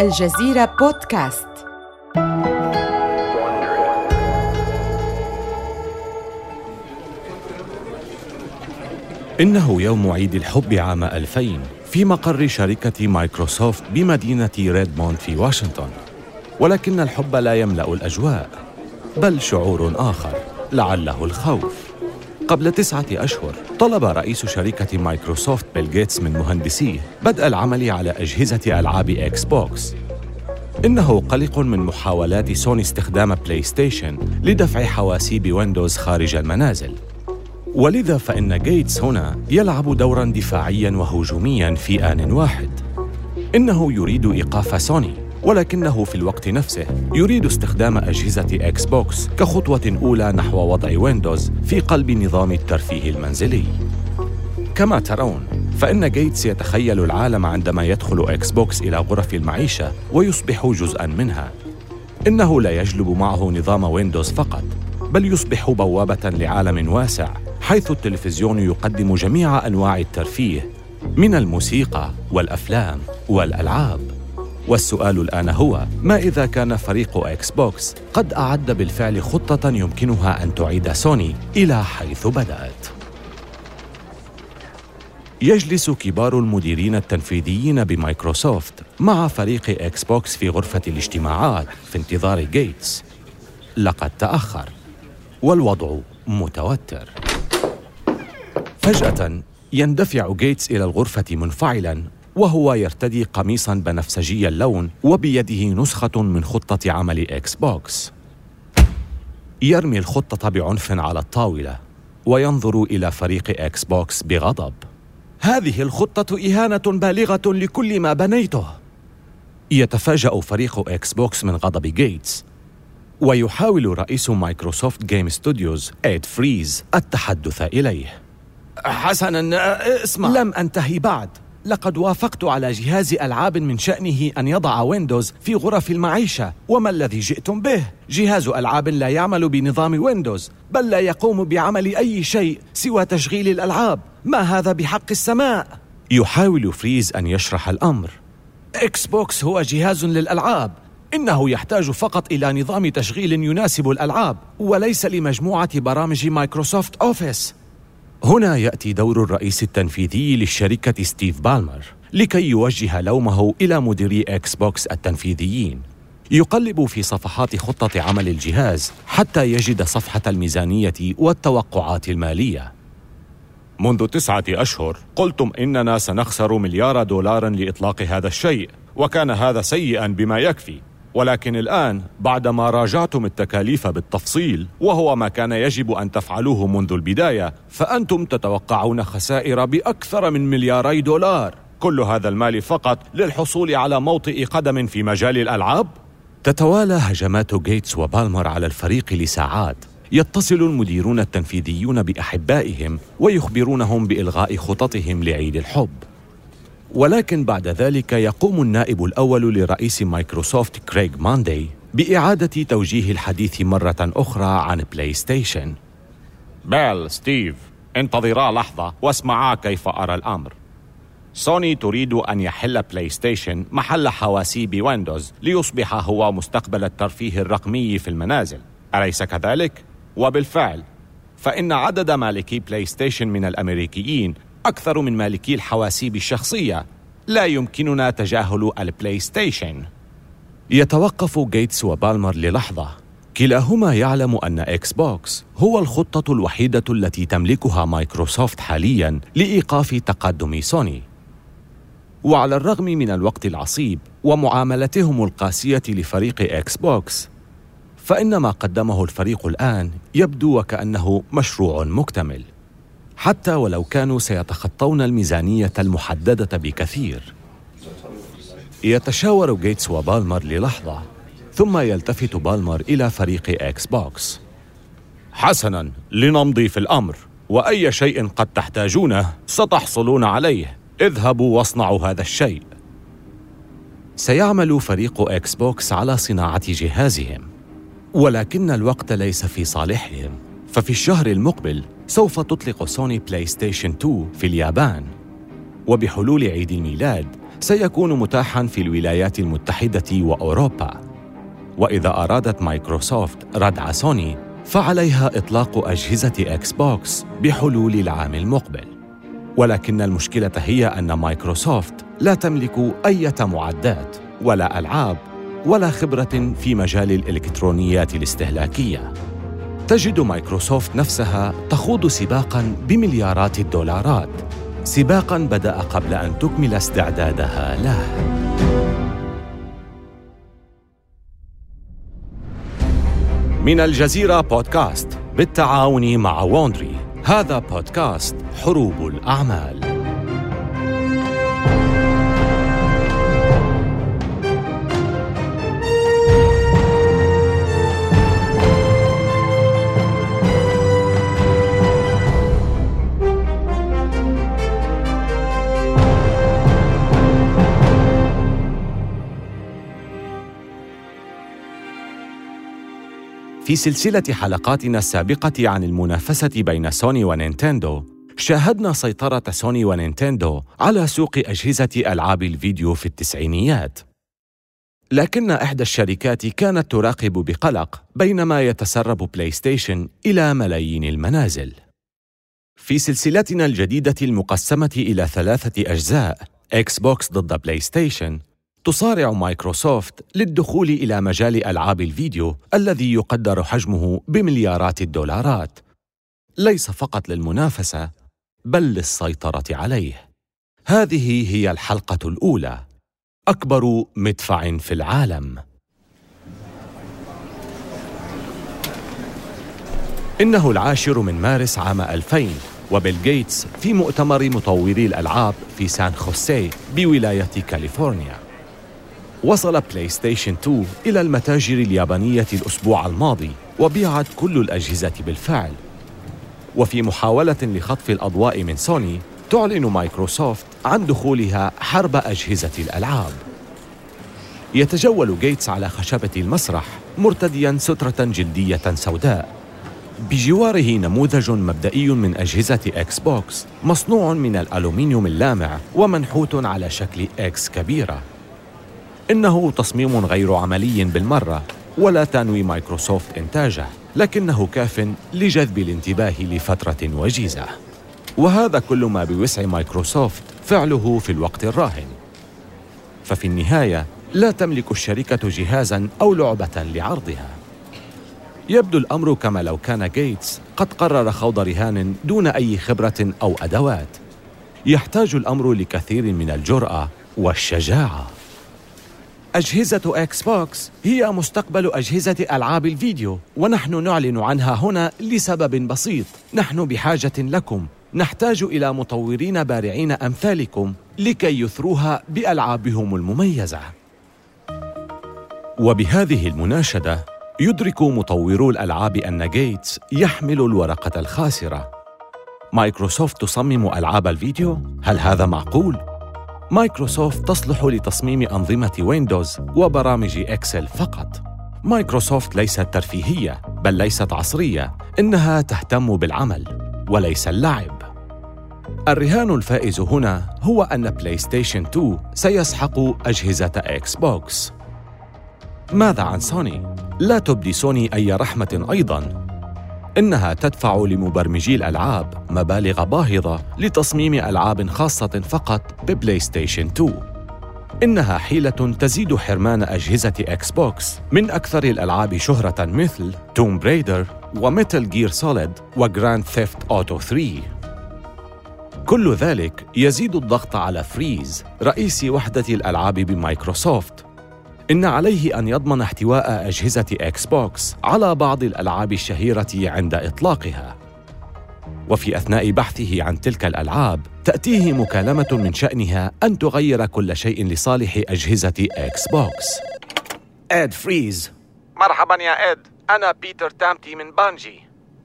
الجزيرة بودكاست. إنه يوم عيد الحب عام 2000 في مقر شركة مايكروسوفت بمدينة ريدموند في واشنطن. ولكن الحب لا يملأ الأجواء بل شعور آخر لعله الخوف. قبل تسعة أشهر طلب رئيس شركة مايكروسوفت بيل جيتس من مهندسيه بدء العمل على أجهزة ألعاب إكس بوكس. إنه قلق من محاولات سوني استخدام بلاي ستيشن لدفع حواسيب ويندوز خارج المنازل. ولذا فإن جيتس هنا يلعب دورا دفاعيا وهجوميا في آن واحد. إنه يريد إيقاف سوني ولكنه في الوقت نفسه يريد استخدام أجهزة إكس بوكس كخطوة أولى نحو وضع ويندوز في قلب نظام الترفيه المنزلي. كما ترون فإن جيتس يتخيل العالم عندما يدخل إكس بوكس إلى غرف المعيشة ويصبح جزءاً منها. إنه لا يجلب معه نظام ويندوز فقط بل يصبح بوابة لعالم واسع حيث التلفزيون يقدم جميع أنواع الترفيه من الموسيقى والأفلام والألعاب. والسؤال الآن هو ما إذا كان فريق إكس بوكس قد أعد بالفعل خطة يمكنها أن تعيد سوني إلى حيث بدأت؟ يجلس كبار المديرين التنفيذيين بمايكروسوفت مع فريق إكس بوكس في غرفة الاجتماعات في انتظار جيتس. لقد تأخر والوضع متوتر. فجأة يندفع جيتس إلى الغرفة منفعلا وهو يرتدي قميصا بنفسجي اللون وبيده نسخة من خطة عمل إكس بوكس. يرمي الخطة بعنف على الطاولة وينظر إلى فريق إكس بوكس بغضب. هذه الخطة إهانة بالغة لكل ما بنيته. يتفاجأ فريق إكس بوكس من غضب جيتس ويحاول رئيس مايكروسوفت جيم ستوديوز إيد فريز التحدث إليه. حسنا اسمع. لم أنتهي بعد. لقد وافقت على جهاز ألعاب من شأنه أن يضع ويندوز في غرف المعيشة. وما الذي جئتم به؟ جهاز ألعاب لا يعمل بنظام ويندوز بل لا يقوم بعمل أي شيء سوى تشغيل الألعاب. ما هذا بحق السماء؟ يحاول فريز أن يشرح الأمر. إكس بوكس هو جهاز للألعاب. إنه يحتاج فقط إلى نظام تشغيل يناسب الألعاب وليس لمجموعة برامج مايكروسوفت أوفيس. هنا يأتي دور الرئيس التنفيذي للشركة ستيف بالمر لكي يوجه لومه إلى مديري إكس بوكس التنفيذيين. يقلب في صفحات خطة عمل الجهاز حتى يجد صفحة الميزانية والتوقعات المالية. منذ تسعة أشهر قلتم إننا سنخسر مليار دولار لإطلاق هذا الشيء وكان هذا سيئا بما يكفي. ولكن الآن بعدما راجعتم التكاليف بالتفصيل وهو ما كان يجب أن تفعلوه منذ البداية فأنتم تتوقعون خسائر بأكثر من ملياري دولار. كل هذا المال فقط للحصول على موطئ قدم في مجال الألعاب؟ تتوالى هجمات جيتس وبالمر على الفريق لساعات. يتصل المديرون التنفيذيون بأحبائهم ويخبرونهم بإلغاء خططهم لعيد الحب. ولكن بعد ذلك يقوم النائب الأول لرئيس مايكروسوفت كريغ ماندي بإعادة توجيه الحديث مرة أخرى عن بلاي ستيشن بيل ستيف انتظرا لحظة واسمعا كيف أرى الأمر. سوني تريد أن يحل بلاي ستيشن محل حواسيب ويندوز ليصبح هو مستقبل الترفيه الرقمي في المنازل. أليس كذلك؟ وبالفعل فإن عدد مالكي بلاي ستيشن من الأمريكيين أكثر من مالكي الحواسيب الشخصية. لا يمكننا تجاهل البلاي ستيشن يتوقف جيتس وبالمر للحظة. كلاهما يعلم أن إكس بوكس هو الخطة الوحيدة التي تملكها مايكروسوفت حاليا لإيقاف تقدم سوني. وعلى الرغم من الوقت العصيب ومعاملتهم القاسية لفريق إكس بوكس فإن ما قدمه الفريق الآن يبدو وكأنه مشروع مكتمل. حتى ولو كانوا سيتخطون الميزانية المحددة بكثير. يتشاور جيتس وبالمر للحظة ثم يلتفت بالمر إلى فريق إكس بوكس. حسنا لنمضي في الأمر وأي شيء قد تحتاجونه ستحصلون عليه. اذهبوا واصنعوا هذا الشيء. سيعمل فريق إكس بوكس على صناعة جهازهم ولكن الوقت ليس في صالحهم. ففي الشهر المقبل سوف تطلق سوني بلاي ستيشن 2 في اليابان. وبحلول عيد الميلاد سيكون متاحا في الولايات المتحدة وأوروبا. وإذا أرادت مايكروسوفت ردع سوني فعليها إطلاق أجهزة إكس بوكس بحلول العام المقبل. ولكن المشكلة هي أن مايكروسوفت لا تملك أي معدات ولا ألعاب ولا خبرة في مجال الإلكترونيات الاستهلاكية. تجد مايكروسوفت نفسها تخوض سباقا بمليارات الدولارات. سباقا بدأ قبل أن تكمل استعدادها له. من الجزيرة بودكاست بالتعاون مع ووندري هذا بودكاست حروب الأعمال. في سلسلة حلقاتنا السابقة عن المنافسة بين سوني ونينتندو، شاهدنا سيطرة سوني ونينتندو على سوق أجهزة ألعاب الفيديو في التسعينيات. لكن إحدى الشركات كانت تراقب بقلق بينما يتسرب بلاي ستيشن إلى ملايين المنازل. في سلسلتنا الجديدة المقسمة إلى ثلاثة أجزاء، إكس بوكس ضد بلاي ستيشن، تصارع مايكروسوفت للدخول إلى مجال ألعاب الفيديو الذي يقدر حجمه بمليارات الدولارات. ليس فقط للمنافسة بل للسيطرة عليه. هذه هي الحلقة الأولى. أكبر مدفع في العالم. إنه العاشر من مارس عام 2000 وبيل جيتس في مؤتمر مطوري الألعاب في سان خوسيه بولاية كاليفورنيا. وصل بلاي ستيشن 2 إلى المتاجر اليابانية الأسبوع الماضي وبيعت كل الأجهزة بالفعل. وفي محاولة لخطف الأضواء من سوني تعلن مايكروسوفت عن دخولها حرب أجهزة الألعاب. يتجول جيتس على خشبة المسرح مرتديا سترة جلدية سوداء. بجواره نموذج مبدئي من أجهزة إكس بوكس مصنوع من الألومنيوم اللامع ومنحوت على شكل إكس كبيرة. إنه تصميم غير عملي بالمرة ولا تنوي مايكروسوفت إنتاجه لكنه كاف لجذب الانتباه لفترة وجيزة. وهذا كل ما بوسع مايكروسوفت فعله في الوقت الراهن. ففي النهاية لا تملك الشركة جهازا أو لعبة لعرضها. يبدو الأمر كما لو كان جيتس قد قرر خوض رهان دون أي خبرة أو أدوات. يحتاج الأمر لكثير من الجرأة والشجاعة. أجهزة إكس بوكس هي مستقبل أجهزة ألعاب الفيديو ونحن نعلن عنها هنا لسبب بسيط نحن بحاجة لكم نحتاج إلى مطورين بارعين أمثالكم لكي يثروها بألعابهم المميزة وبهذه المناشدة يدرك مطورو الألعاب أن جيتس يحمل الورقة الخاسرة مايكروسوفت تصمم ألعاب الفيديو؟ هل هذا معقول؟ مايكروسوفت تصلح لتصميم أنظمة ويندوز وبرامج إكسل فقط. مايكروسوفت ليست ترفيهية بل ليست عصرية، إنها تهتم بالعمل وليس اللعب. الرهان الفائز هنا هو أن بلاي ستيشن 2 سيسحق أجهزة إكس بوكس. ماذا عن سوني؟ لا تبدي سوني أي رحمة أيضاً إنها تدفع لمبرمجي الألعاب مبالغ باهظة لتصميم ألعاب خاصة فقط ببلاي ستيشن 2 إنها حيلة تزيد حرمان أجهزة إكس بوكس من أكثر الألعاب شهرة مثل تومب ريدر وميتل جير سوليد وجراند ثيفت أوتو 3 كل ذلك يزيد الضغط على فريز رئيس وحدة الألعاب بمايكروسوفت إن عليه أن يضمن احتواء أجهزة إكس بوكس على بعض الألعاب الشهيرة عند إطلاقها. وفي أثناء بحثه عن تلك الألعاب تأتيه مكالمة من شأنها أن تغير كل شيء لصالح أجهزة إكس بوكس. إد فريز مرحبا يا إد، أنا بيتر تامتي من بانجي.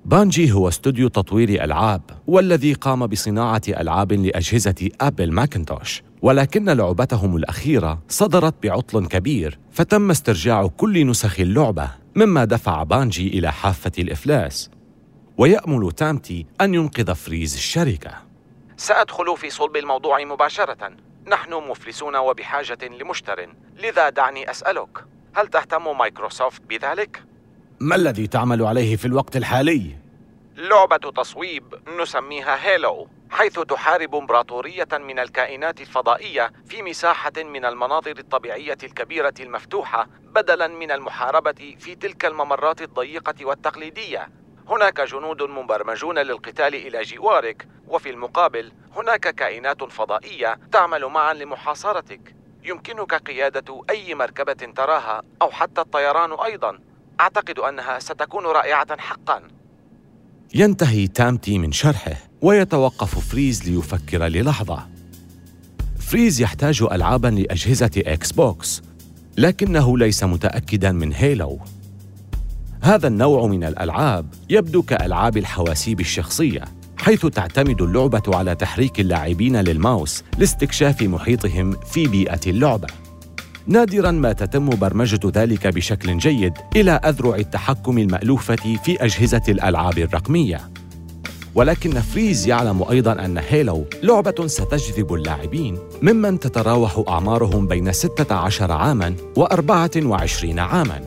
بانجي هو استوديو تطوير ألعاب والذي قام بصناعة ألعاب لأجهزة أبل ماكنتوش ولكن لعبتهم الأخيرة صدرت بعطل كبير فتم استرجاع كل نسخ اللعبة مما دفع بانجي إلى حافة الإفلاس ويأمل تامتي أن ينقذ فريز الشركة سأدخل في صلب الموضوع مباشرة نحن مفلسون وبحاجة لمشتر لذا دعني أسألك هل تهتم مايكروسوفت بذلك؟ ما الذي تعمل عليه في الوقت الحالي؟ لعبة تصويب نسميها هيلو حيث تحارب امبراطورية من الكائنات الفضائية في مساحة من المناظر الطبيعية الكبيرة المفتوحة بدلا من المحاربة في تلك الممرات الضيقة والتقليدية. هناك جنود مبرمجون للقتال إلى جوارك وفي المقابل هناك كائنات فضائية تعمل معا لمحاصرتك. يمكنك قيادة أي مركبة تراها أو حتى الطيران أيضا. أعتقد أنها ستكون رائعة حقا. ينتهي تامتي من شرحه ويتوقف فريز ليفكر للحظة. فريز يحتاج ألعابا لأجهزة إكس بوكس لكنه ليس متأكدا من هيلو. هذا النوع من الألعاب يبدو كألعاب الحواسيب الشخصية حيث تعتمد اللعبة على تحريك اللاعبين للماوس لاستكشاف محيطهم في بيئة اللعبة. نادرا ما تتم برمجة ذلك بشكل جيد إلى أذرع التحكم المألوفة في أجهزة الألعاب الرقمية. ولكن فريز يعلم أيضا أن هيلو لعبة ستجذب اللاعبين ممن تتراوح أعمارهم بين 16 عاماً و24 عاماً.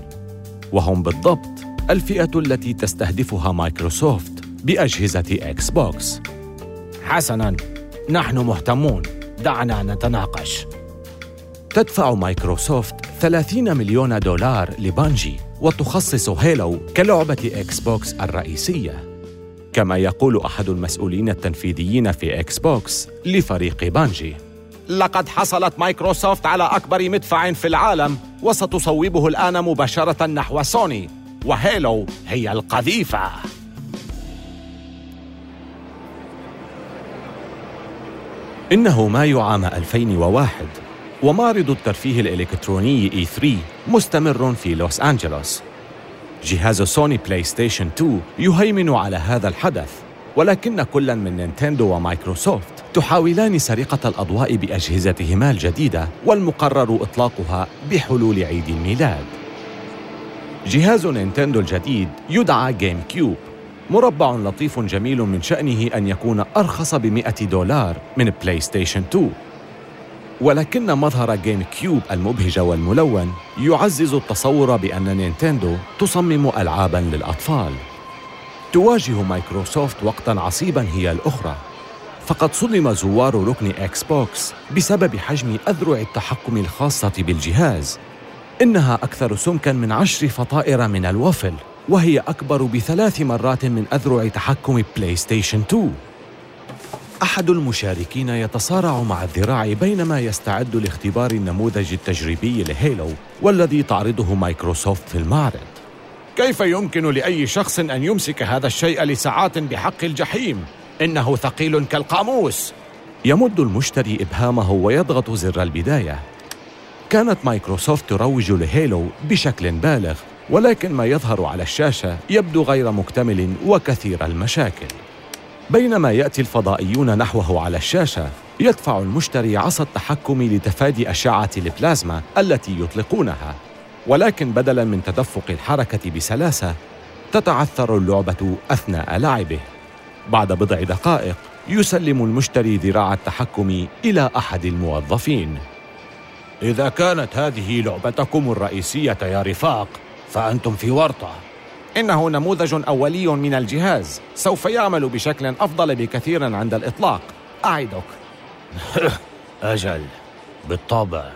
وهم بالضبط الفئة التي تستهدفها مايكروسوفت بأجهزة إكس بوكس. حسناً نحن مهتمون. دعنا نتناقش. تدفع مايكروسوفت 30 مليون دولار لبانجي وتخصص هيلو كلعبة إكس بوكس الرئيسية. كما يقول أحد المسؤولين التنفيذيين في إكس بوكس لفريق بانجي. لقد حصلت مايكروسوفت على أكبر مدفع في العالم وستصوبه الآن مباشرة نحو سوني وهيلو هي القذيفة. إنه مايو عام 2001 ومعرض الترفيه الإلكتروني E3 مستمر في لوس أنجلوس. جهاز سوني بلاي ستيشن 2 يهيمن على هذا الحدث ولكن كل من نينتندو ومايكروسوفت تحاولان سرقة الأضواء بأجهزتهما الجديدة والمقرر إطلاقها بحلول عيد الميلاد. جهاز نينتندو الجديد يدعى جيم كيوب مربع لطيف جميل من شأنه أن يكون أرخص بمئة دولار من بلاي ستيشن 2 ولكن مظهر جيم كيوب المبهج والملون يعزز التصور بأن نينتندو تصمم ألعاباً للأطفال. تواجه مايكروسوفت وقتاً عصيباً هي الأخرى. فقد صدم زوار ركن إكس بوكس بسبب حجم أذرع التحكم الخاصة بالجهاز إنها أكثر سمكا من عشر فطائر من الوفل وهي أكبر بثلاث مرات من أذرع تحكم بلاي ستيشن 2 أحد المشاركين يتصارع مع الذراع بينما يستعد لاختبار النموذج التجريبي لهيلو والذي تعرضه مايكروسوفت في المعرض. كيف يمكن لأي شخص أن يمسك هذا الشيء لساعات بحق الجحيم؟ إنه ثقيل كالقاموس. يمد المشتري إبهامه ويضغط زر البداية. كانت مايكروسوفت تروج لهيلو بشكل بالغ ولكن ما يظهر على الشاشة يبدو غير مكتمل وكثير المشاكل. بينما يأتي الفضائيون نحوه على الشاشة يدفع المشتري عصا التحكم لتفادي أشعة البلازما التي يطلقونها. ولكن بدلا من تدفق الحركة بسلاسة تتعثر اللعبة أثناء لعبه. بعد بضع دقائق يسلم المشتري ذراع التحكم إلى أحد الموظفين. إذا كانت هذه لعبتكم الرئيسية يا رفاق فأنتم في ورطة. إنه نموذج أولي من الجهاز. سوف يعمل بشكل أفضل بكثير عند الإطلاق. أعدك. أجل. بالطبع.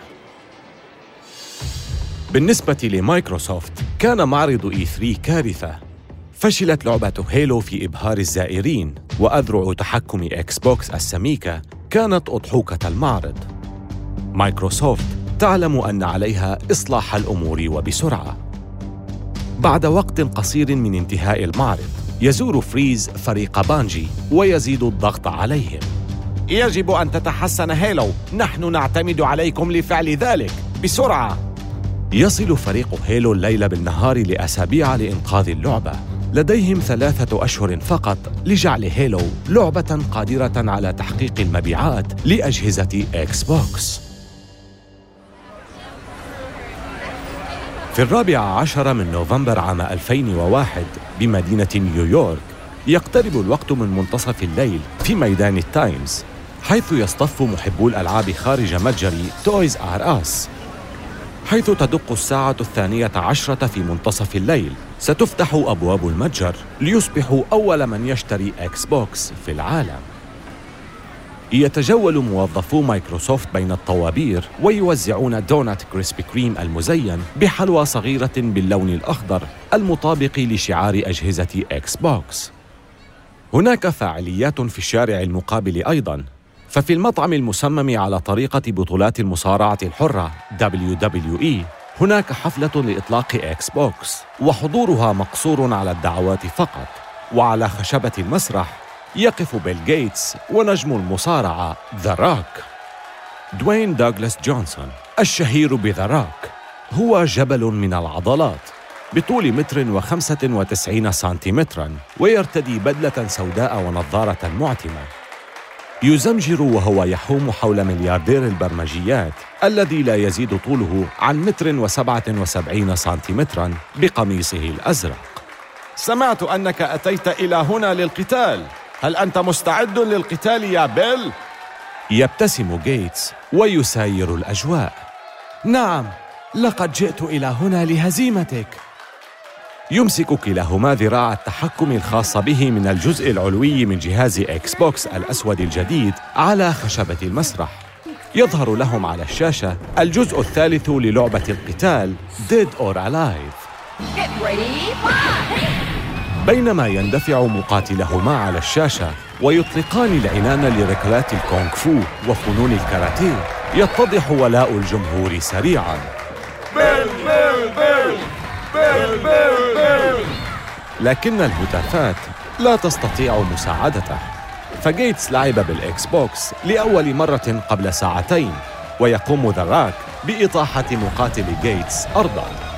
بالنسبة لمايكروسوفت كان معرض E3 كارثة. فشلت لعبة هيلو في إبهار الزائرين. وأذرع تحكم إكس بوكس السميكة كانت أضحوكة المعرض. مايكروسوفت تعلم أن عليها إصلاح الأمور وبسرعة. بعد وقت قصير من انتهاء المعرض يزور فريز فريق بانجي ويزيد الضغط عليهم. يجب أن تتحسن هيلو نحن نعتمد عليكم لفعل ذلك. بسرعة! يصل فريق هيلو الليل بالنهار لأسابيع لإنقاذ اللعبة. لديهم ثلاثة أشهر فقط لجعل هيلو لعبة قادرة على تحقيق المبيعات لأجهزة إكس بوكس. في الرابع عشر من نوفمبر عام 2001 بمدينة نيويورك يقترب الوقت من منتصف الليل في ميدان التايمز حيث يصطف محبو الألعاب خارج متجر Toys R Us. حين تدق الساعة الثانية عشرة في منتصف الليل ستفتح أبواب المتجر ليصبحوا أول من يشتري إكس بوكس في العالم. يتجول موظفو مايكروسوفت بين الطوابير ويوزعون دونات كريسبي كريم المزين بحلوى صغيرة باللون الأخضر المطابق لشعار أجهزة إكس بوكس. هناك فعاليات في الشارع المقابل أيضاً. ففي المطعم المسمم على طريقة بطولات المصارعة الحرة WWE هناك حفلة لإطلاق إكس بوكس وحضورها مقصور على الدعوات فقط وعلى خشبة المسرح يقف بيل جيتس ونجم المصارعة ذا روك دوين دوغلاس جونسون الشهير بذا روك هو جبل من العضلات بطول متر وخمسة وتسعين سنتيمترا ويرتدي بدلة سوداء ونظارة معتمة. يزمجر وهو يحوم حول ملياردير البرمجيات الذي لا يزيد طوله عن متر وسبعة وسبعين سنتيمترا بقميصه الأزرق. سمعت أنك أتيت إلى هنا للقتال. هل أنت مستعد للقتال يا بيل؟ يبتسم جيتس ويساير الأجواء. نعم لقد جئت إلى هنا لهزيمتك. يمسك كلاهما ذراع التحكم الخاص به من الجزء العلوي من جهاز إكس بوكس الأسود الجديد على خشبة المسرح. يظهر لهم على الشاشة الجزء الثالث للعبة القتال Dead or Alive بينما يندفع مقاتلاهما على الشاشة ويطلقان العنان لركلات الكونغ فو وفنون الكاراتيه. يتضح ولاء الجمهور سريعا. بيل بيل بيل بيل بيل بيل. لكن الهتافات لا تستطيع مساعدته. فجيتس لعب بالإكس بوكس لأول مرة قبل ساعتين ويقوم ذا راك بإطاحة مقاتل جيتس أرضا.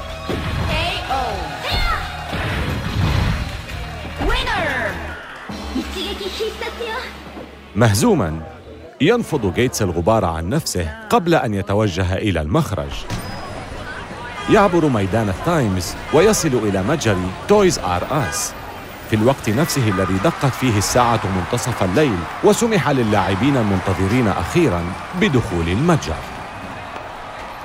مهزوما. ينفض جيتس الغبار عن نفسه قبل أن يتوجه إلى المخرج. يعبر ميدان التايمز ويصل إلى متجر Toys R Us. في الوقت نفسه الذي دقت فيه الساعة منتصف الليل وسمح للاعبين المنتظرين أخيرا بدخول المتجر.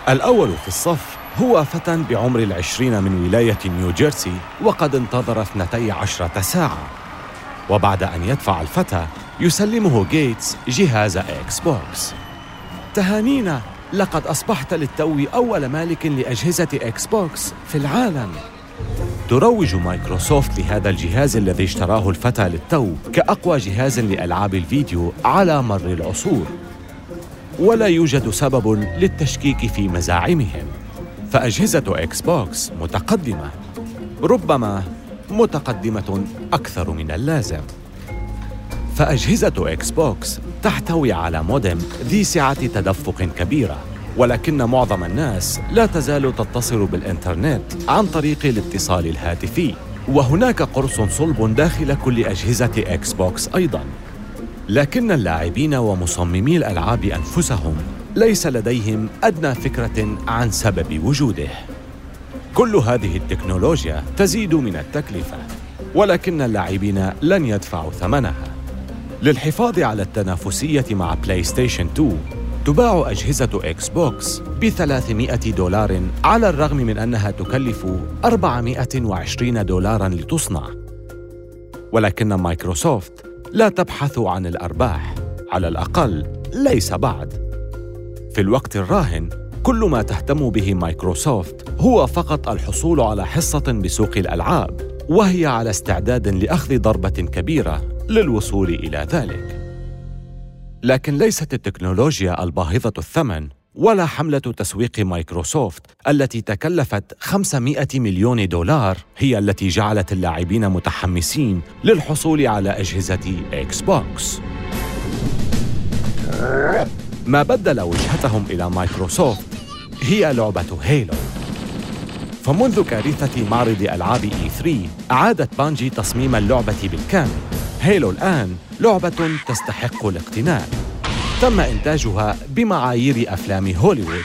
الأول في الصف هو فتى بعمر العشرين من ولاية نيوجيرسي وقد انتظر اثنتي عشرة ساعة. وبعد أن يدفع الفتى يسلمه جيتس جهاز إكس بوكس. تهانينا لقد أصبحت للتو أول مالك لأجهزة إكس بوكس في العالم. تروج مايكروسوفت لهذا الجهاز الذي اشتراه الفتى للتو كأقوى جهاز لألعاب الفيديو على مر العصور. ولا يوجد سبب للتشكيك في مزاعمهم. فأجهزة إكس بوكس متقدمة. ربما متقدمة أكثر من اللازم. فأجهزة إكس بوكس تحتوي على مودم ذي سعة تدفق كبيرة ولكن معظم الناس لا تزال تتصل بالإنترنت عن طريق الاتصال الهاتفي وهناك قرص صلب داخل كل أجهزة إكس بوكس أيضاً. لكن اللاعبين ومصممي الألعاب أنفسهم ليس لديهم أدنى فكرة عن سبب وجوده. كل هذه التكنولوجيا تزيد من التكلفة ولكن اللاعبين لن يدفعوا ثمنها. للحفاظ على التنافسية مع بلاي ستيشن 2 تباع أجهزة إكس بوكس ب 300 دولار على الرغم من أنها تكلف 420 دولارا لتصنع. ولكن مايكروسوفت لا تبحث عن الأرباح على الأقل ليس بعد. في الوقت الراهن كل ما تهتم به مايكروسوفت هو فقط الحصول على حصة بسوق الألعاب وهي على استعداد لأخذ ضربة كبيرة. للوصول إلى ذلك لكن ليست التكنولوجيا الباهظة الثمن ولا حملة تسويق مايكروسوفت التي تكلفت 500 مليون دولار هي التي جعلت اللاعبين متحمسين للحصول على أجهزة إكس بوكس. ما بدل وجهتهم إلى مايكروسوفت هي لعبة هيلو. فمنذ كارثة معرض ألعاب E3 أعادت بانجي تصميم اللعبة بالكامل. هيلو الآن لعبة تستحق الاقتناء تم إنتاجها بمعايير أفلام هوليوود.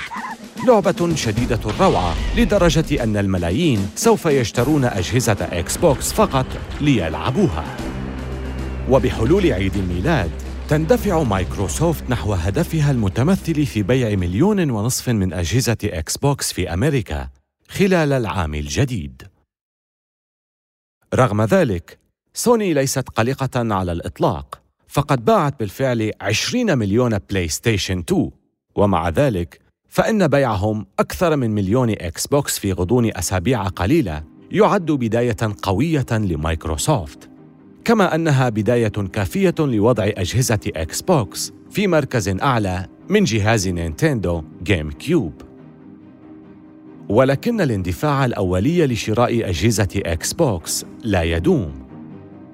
لعبة شديدة الروعة لدرجة أن الملايين سوف يشترون أجهزة إكس بوكس فقط ليلعبوها. وبحلول عيد الميلاد تندفع مايكروسوفت نحو هدفها المتمثل في بيع مليون ونصف من أجهزة إكس بوكس في أمريكا خلال العام الجديد. رغم ذلك، سوني ليست قلقة على الإطلاق، فقد باعت بالفعل 20 مليون بلاي ستيشن 2 ومع ذلك فإن بيعهم أكثر من مليون إكس بوكس في غضون أسابيع قليلة يعد بداية قوية لمايكروسوفت. كما أنها بداية كافية لوضع أجهزة إكس بوكس في مركز أعلى من جهاز نينتندو جيم كيوب ولكن الاندفاع الأولي لشراء أجهزة إكس بوكس لا يدوم.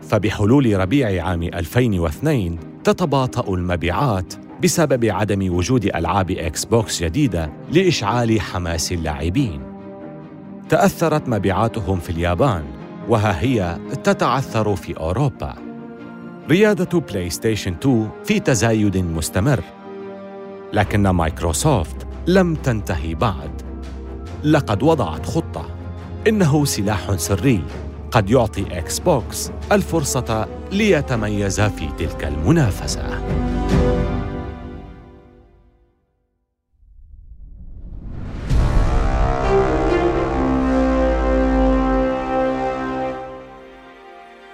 فبحلول ربيع عام 2002 تتباطأ المبيعات بسبب عدم وجود ألعاب إكس بوكس جديدة لإشعال حماس اللاعبين. تأثرت مبيعاتهم في اليابان وها هي تتعثر في أوروبا. ريادة بلاي ستيشن 2 في تزايد مستمر. لكن مايكروسوفت لم تنتهي بعد. لقد وضعت خطة. إنه سلاح سري. قد يعطي إكس بوكس الفرصة ليتميز في تلك المنافسة.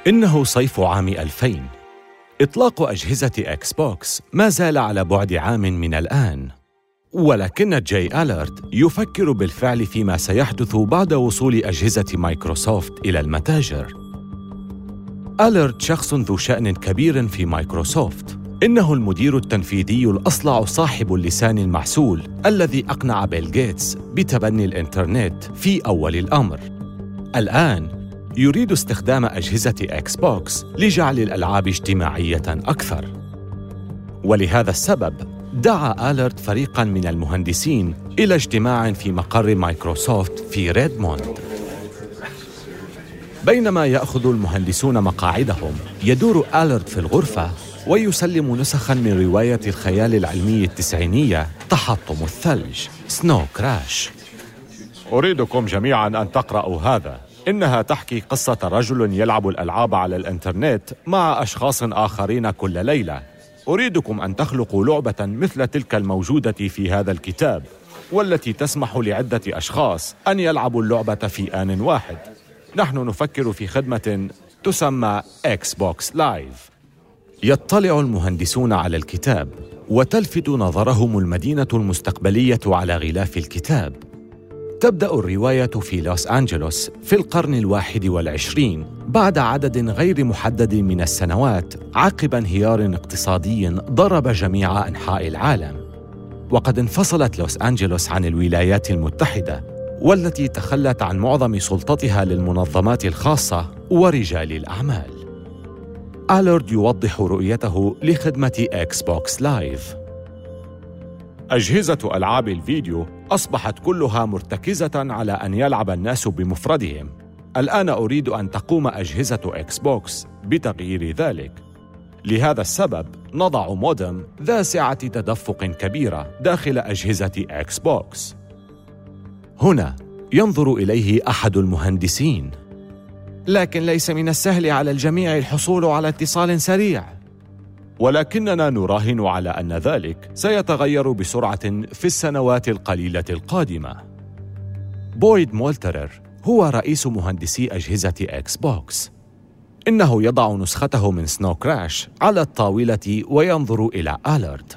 إنه صيف عام 2000 إطلاق أجهزة إكس بوكس ما زال على بعد عام من الآن. ولكن جاي ألارد يفكر بالفعل فيما سيحدث بعد وصول أجهزة مايكروسوفت إلى المتاجر. ألارد شخص ذو شأن كبير في مايكروسوفت. إنه المدير التنفيذي الأصلع صاحب اللسان المعسول الذي أقنع بيل جيتس بتبني الإنترنت في أول الأمر. الآن يريد استخدام أجهزة إكس بوكس لجعل الألعاب اجتماعية أكثر. ولهذا السبب دعا ألارد فريقاً من المهندسين إلى اجتماع في مقر مايكروسوفت في ريدموند. بينما يأخذ المهندسون مقاعدهم، يدور ألارد في الغرفة ويسلم نسخاً من رواية الخيال العلمي التسعينية تحطم الثلج Snow Crash. أريدكم جميعاً أن تقرأوا هذا. إنها تحكي قصة رجل يلعب الألعاب على الإنترنت مع أشخاص آخرين كل ليلة أريدكم أن تخلقوا لعبة مثل تلك الموجودة في هذا الكتاب والتي تسمح لعدة أشخاص أن يلعبوا اللعبة في آن واحد. نحن نفكر في خدمة تسمى إكس بوكس لايف يطلع المهندسون على الكتاب وتلفت نظرهم المدينة المستقبلية على غلاف الكتاب. تبدأ الرواية في لوس أنجلوس في القرن الواحد والعشرين بعد عدد غير محدد من السنوات عقب انهيار اقتصادي ضرب جميع أنحاء العالم. وقد انفصلت لوس أنجلوس عن الولايات المتحدة والتي تخلت عن معظم سلطتها للمنظمات الخاصة ورجال الأعمال. ألارد يوضح رؤيته لخدمة إكس بوكس لايف. أجهزة ألعاب الفيديو أصبحت كلها مرتكزة على أن يلعب الناس بمفردهم. الآن أريد أن تقوم أجهزة إكس بوكس بتغيير ذلك. لهذا السبب نضع مودم ذا سعة تدفق كبيرة داخل أجهزة إكس بوكس. هنا ينظر إليه أحد المهندسين. لكن ليس من السهل على الجميع الحصول على اتصال سريع. ولكننا نراهن على أن ذلك سيتغير بسرعة في السنوات القليلة القادمة. بويد مولترر هو رئيس مهندسي أجهزة إكس بوكس. إنه يضع نسخته من Snow Crash على الطاولة وينظر إلى ألارد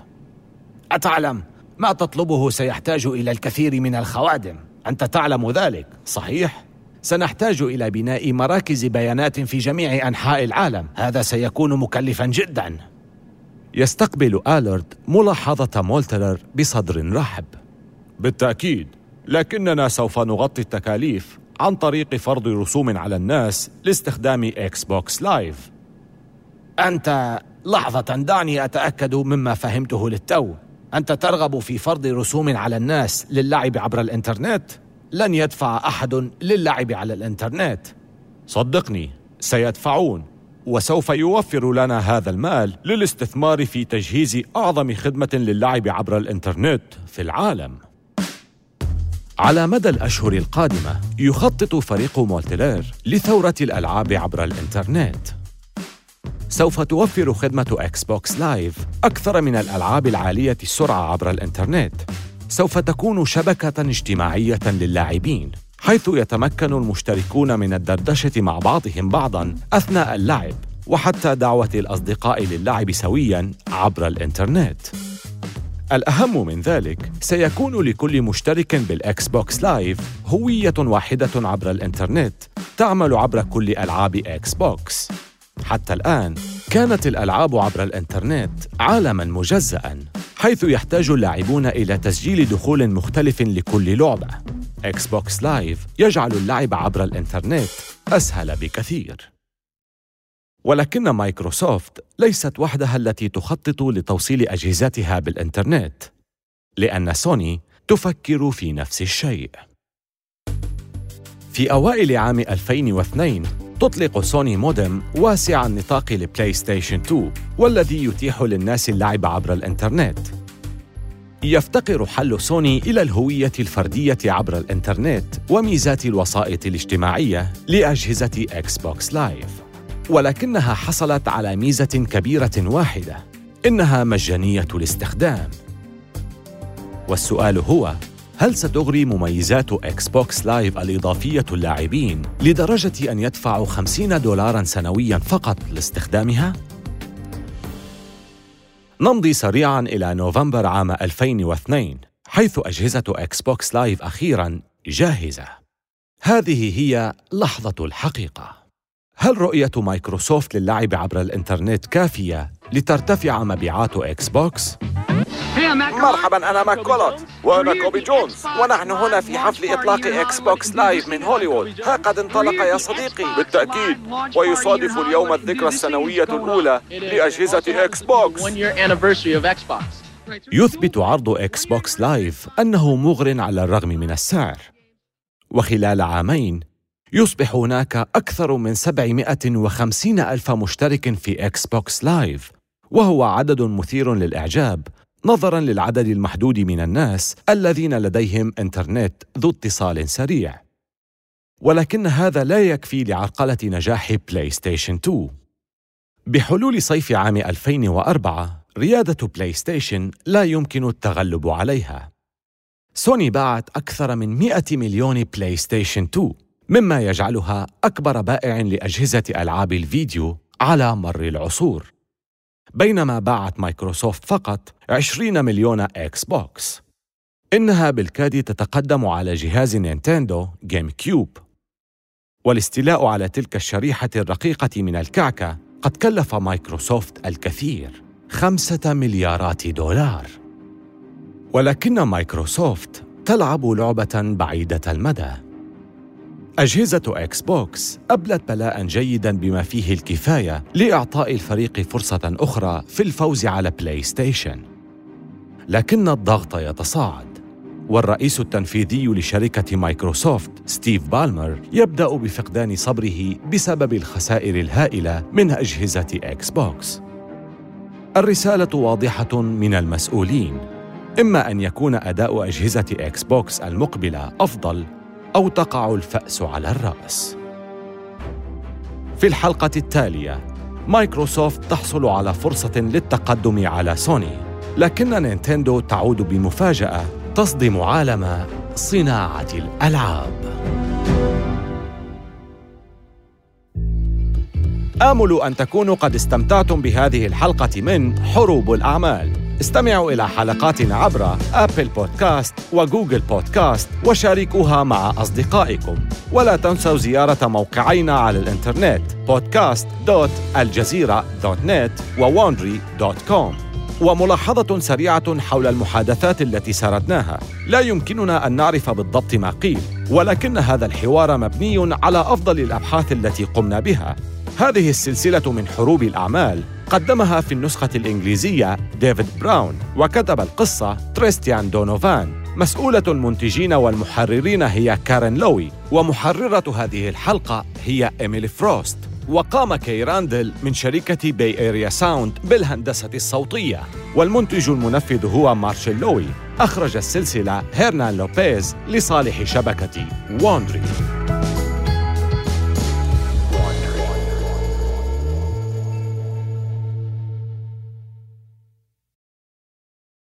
أتعلم؟ ما تطلبه سيحتاج إلى الكثير من الخوادم. أنت تعلم ذلك صحيح؟ سنحتاج إلى بناء مراكز بيانات في جميع أنحاء العالم. هذا سيكون مكلفا جدا. يستقبل ألارد ملاحظة مولترر بصدر رحب. بالتأكيد لكننا سوف نغطي التكاليف عن طريق فرض رسوم على الناس لاستخدام إكس بوكس لايف أنت لحظة دعني أتأكد مما فهمته للتو. أنت ترغب في فرض رسوم على الناس للعب عبر الإنترنت؟ لن يدفع أحد للعب على الإنترنت. صدقني سيدفعون. وسوف يوفر لنا هذا المال للاستثمار في تجهيز أعظم خدمة للعب عبر الإنترنت في العالم. على مدى الأشهر القادمة يخطط فريق مولترر لثورة الألعاب عبر الإنترنت. سوف توفر خدمة إكس بوكس لايف أكثر من الألعاب العالية السرعة عبر الإنترنت. سوف تكون شبكة اجتماعية للاعبين. حيث يتمكن المشتركون من الدردشة مع بعضهم بعضاً أثناء اللعب وحتى دعوة الأصدقاء للعب سوياً عبر الإنترنت. الأهم من ذلك سيكون لكل مشترك بالإكس بوكس لايف هوية واحدة عبر الإنترنت تعمل عبر كل ألعاب إكس بوكس حتى الآن كانت الألعاب عبر الإنترنت عالماً مجزأً حيث يحتاج اللاعبون إلى تسجيل دخول مختلف لكل لعبة. إكس بوكس لايف يجعل اللعب عبر الإنترنت أسهل بكثير. ولكن مايكروسوفت ليست وحدها التي تخطط لتوصيل أجهزتها بالإنترنت لأن سوني تفكر في نفس الشيء. في أوائل عام 2002 تطلق سوني مودم واسع النطاق لبلاي ستيشن 2 والذي يتيح للناس اللعب عبر الإنترنت. يفتقر حل سوني إلى الهوية الفردية عبر الإنترنت وميزات الوسائط الاجتماعية لأجهزة إكس بوكس لايف. ولكنها حصلت على ميزة كبيرة واحدة إنها مجانية الاستخدام. والسؤال هو هل ستغري مميزات إكس بوكس لايف الإضافية اللاعبين لدرجة أن يدفعوا 50 دولارا سنويا فقط لاستخدامها؟ نمضي سريعا إلى نوفمبر عام 2002 حيث أجهزة إكس بوكس لايف أخيرا جاهزة هذه هي لحظة الحقيقة هل رؤية مايكروسوفت للعب عبر الإنترنت كافية لترتفع مبيعات إكس بوكس؟ مرحبا أنا ماكولوت وأنا كوبي جونز. ونحن هنا في حفل إطلاق إكس بوكس لايف من هوليوود. ها قد انطلق يا صديقي. بالتأكيد. ويصادف اليوم الذكرى السنوية الأولى لأجهزة إكس بوكس يثبت عرض إكس بوكس لايف أنه مغر على الرغم من السعر. وخلال عامين يصبح هناك أكثر من 750 ألف مشترك في إكس بوكس لايف وهو عدد مثير للإعجاب. نظرا للعدد المحدود من الناس الذين لديهم إنترنت ذو اتصال سريع. ولكن هذا لا يكفي لعرقلة نجاح بلاي ستيشن 2 بحلول صيف عام 2004 ريادة بلاي ستيشن لا يمكن التغلب عليها. سوني باعت أكثر من 100 مليون بلاي ستيشن 2 مما يجعلها أكبر بائع لأجهزة ألعاب الفيديو على مر العصور. بينما باعت مايكروسوفت فقط 20 مليون إكس بوكس إنها بالكاد تتقدم على جهاز نينتندو جيم كيوب والاستيلاء على تلك الشريحة الرقيقة من الكعكة قد كلف مايكروسوفت الكثير خمسة مليارات دولار. ولكن مايكروسوفت تلعب لعبة بعيدة المدى. أجهزة إكس بوكس أبلت بلاء جيدا بما فيه الكفاية لإعطاء الفريق فرصة أخرى في الفوز على بلاي ستيشن لكن الضغط يتصاعد والرئيس التنفيذي لشركة مايكروسوفت ستيف بالمر يبدأ بفقدان صبره بسبب الخسائر الهائلة من أجهزة إكس بوكس الرسالة واضحة من المسؤولين إما أن يكون أداء أجهزة إكس بوكس المقبلة أفضل أو تقع الفأس على الرأس. في الحلقة التالية، مايكروسوفت تحصل على فرصة للتقدم على سوني، لكن نينتندو تعود بمفاجأة تصدم عالم صناعة الألعاب. آمل أن تكونوا قد استمتعتم بهذه الحلقة من حروب الأعمال. استمعوا إلى حلقاتنا عبر أبل بودكاست وجوجل بودكاست وشاركوها مع أصدقائكم. ولا تنسوا زيارة موقعينا على الإنترنت podcast.aljazeera.net وwandry.com وملاحظة سريعة حول المحادثات التي سردناها لا يمكننا أن نعرف بالضبط ما قيل ولكن هذا الحوار مبني على أفضل الأبحاث التي قمنا بها. هذه السلسلة من حروب الأعمال قدمها في النسخة الإنجليزية ديفيد براون وكتب القصة تريستيان دونوفان. مسؤولة المنتجين والمحررين هي كارين لوي ومحررة هذه الحلقة هي إيميلي فروست. وقام كي راندل من شركة باي إيريا ساوند بالهندسة الصوتية. والمنتج المنفذ هو مارشيل لوي. أخرج السلسلة هيرنان لوبيز لصالح شبكة ووندري